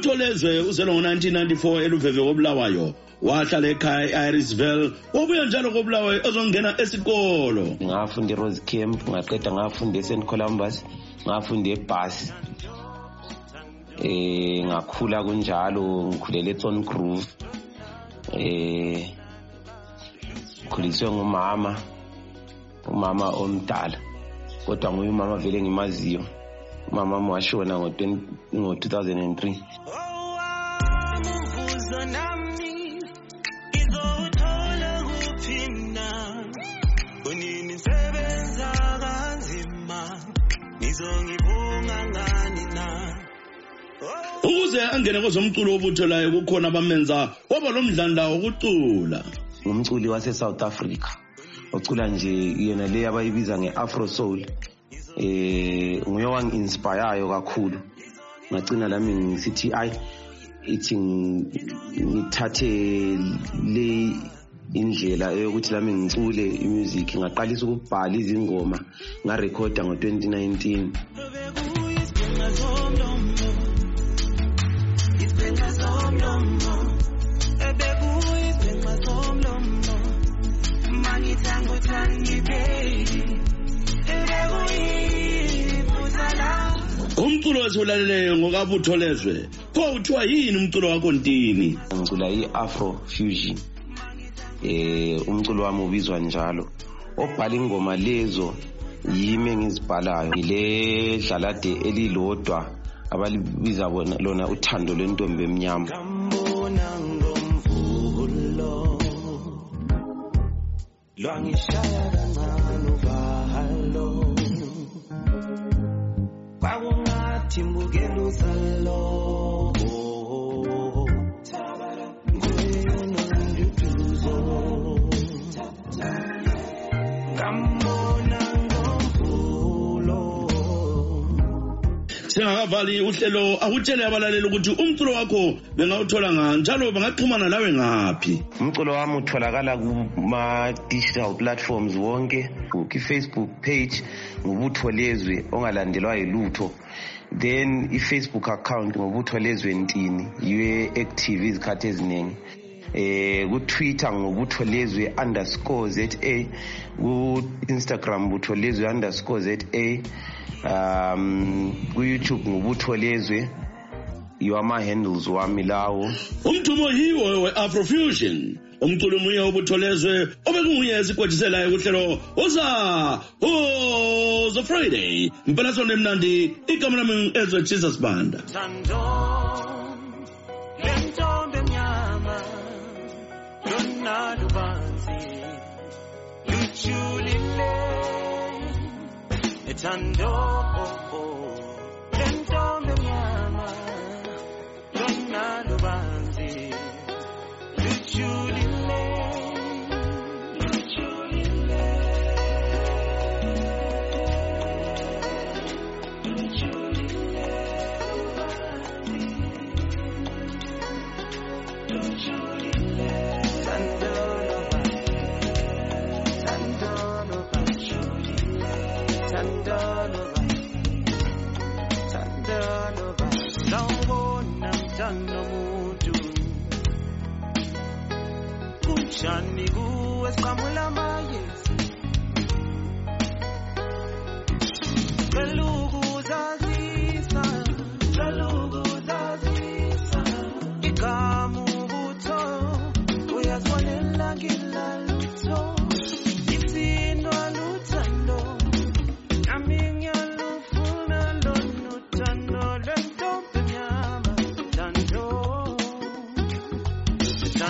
ubutholezwe uzelwe ngo-1994 eluveve kobulawayo wahlala ekhaya e-irisville wabuya njalo kobulawayo ezongena esikolo. Ngafunda e-rose camp ngaqeda ngafunda e-st columbus ngafunda ebhasi. Eh ngakhula kunjalo ngikhulela eThorn Grove eh khuliswe ngumama umama omdala kodwa nguye umama vele ngimaziyo umama wami washona ngo-2003 umvuzo nami ngizowuthola kuphinda unini sebenza kanzima ngizongibunga ngani na ukuze angene kwezomculo obuthelayo kukhona abamenza waba lomdlandla wokucula. Ngumculi wase-south africa ocula nje yena le abayibiza nge-afro soul. Eh nguye wangi-inspireyo kakhulu. Ngagcina lami ngisithi ayi ithi ngithathe le indlela yokuthi lami ngicule imusic ngaqalisa ukubhala izingoma ngarekhoda ngo-2019 bekuyisipenga zomlomo isipenga umculo esiwulaleleyo ngokabutholezwe pho kuthiwa yini umculo wakho ntini? Ngicula i-afro fusion. Eh umculo wami ubizwa njalo. Obhala ingoma lezo yimi engizibhalayo. Ngile dlalade elilodwa abalibiza bona lona uthando lwentombi emnyama. Lwangishaya kancane. 情不给路散落。Singakavali uhlelo akutshele abalaleli ukuthi umculo wakho bengawuthola ngani njalo bangaxhumana lawe ngaphi? Umculo wami utholakala kuma-digital platforms wonke i-facebook page ngubutho lezwe ongalandelwa yilutho. Then i-facebook account ngobutho lezwe ntini yiyo active izikhathi eziningi. Eh ku-twitter ngobutho lezwe underscore za ku-instagram butho lezwe underscore za um ku-youtube ngobutho lezwe yiwo ama-handles wami lawo umthumo yiwo we-afrofusion umculo omunye obutholezwe obekunguye esigwejiselayo kuhlelo uza uzo friday. Mpelasonto emnandi igama lami ezwe jesus banda Tando, oh, oh. Lento mnyama, lona lubanzi, luchulile, luchulile, luchulile lubanzi, luchulile, tando. no muntu kunjani kuwe siqhamula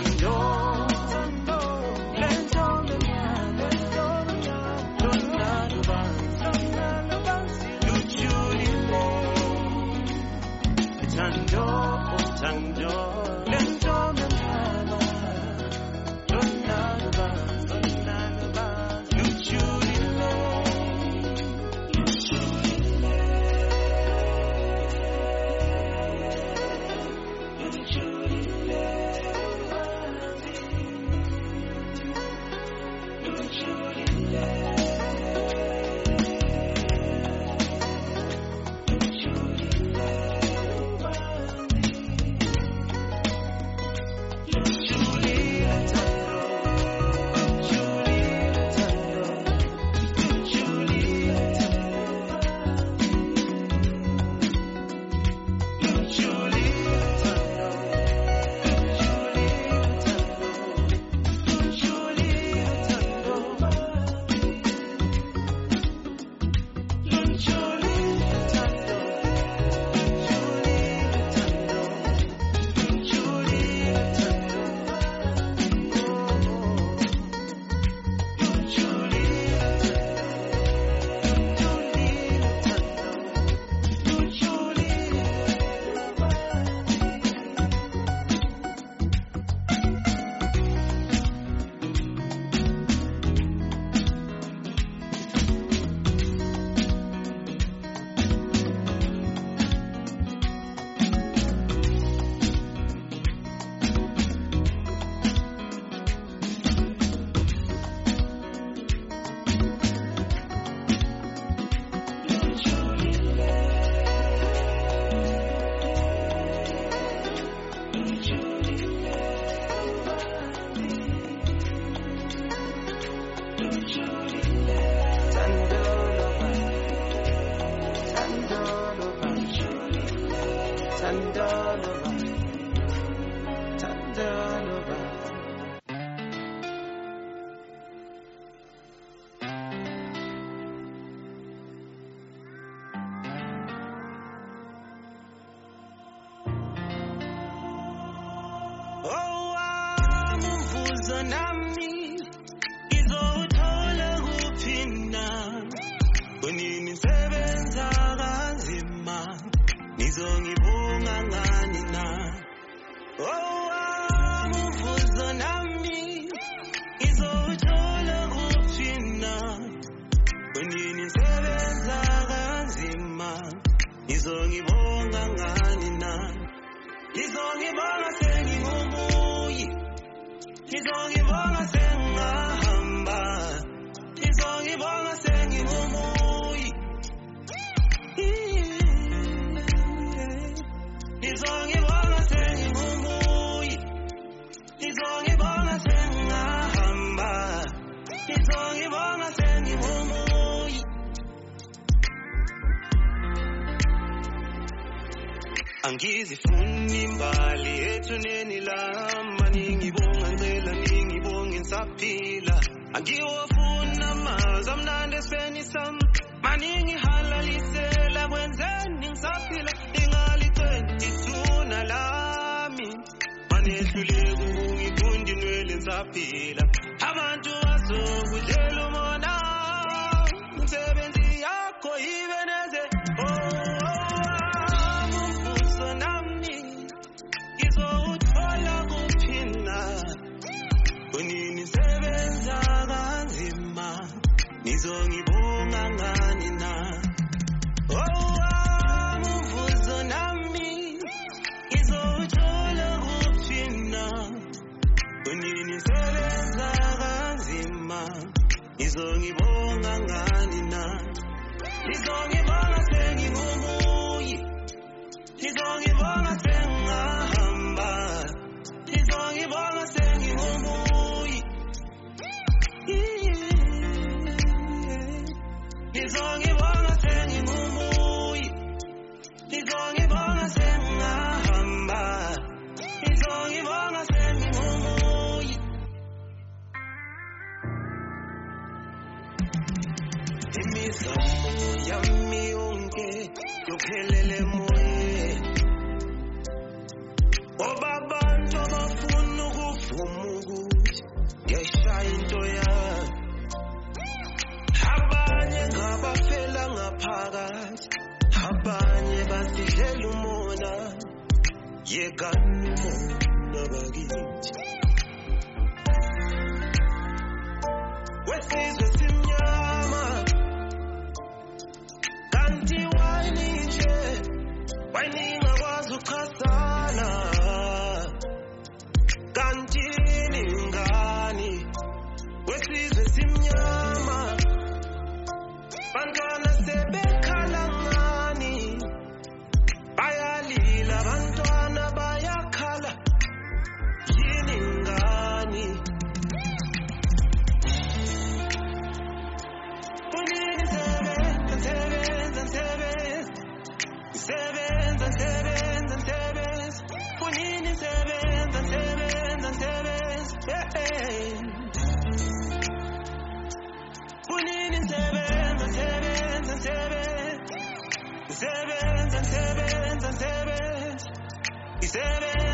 cuando owami umvuzo nami ngizowuthola kuphi na? Kunini sebenza kanzima? Ngizongibunga ngani na? Owami umvuzo nami ngizowuthola kuphi na? Kunini sebenza kanzima? Ngizongibonga ngani na? Ngizongibonga sengingumuyi ngizongibonga sengahamba. Ngizongibonga sengingumuyi ngizongibonga sengingumuyi ngizongibonga sengahamba. Ngizongibonga sengingumuyi angizifuni imbali ethuneni lami. ningibonga ngicela ningibonge ngisaphila angiwofuna mazwi amnandi esipenisam maningi halalisela kwenzeni ngisaphila. Ingali twenty two nalami manehluleka ukungibundi nwele ngisaphila kunini sebenza kanzima ngizongibonga ngani na? Ngizongibonga sengingumuyi. Ngizongibonga sengahamba. Ngizongibonga yegalile labakithi wesizwe simnyama kanti wayini nje wayini ngakwazi uchazana isebenza sebenza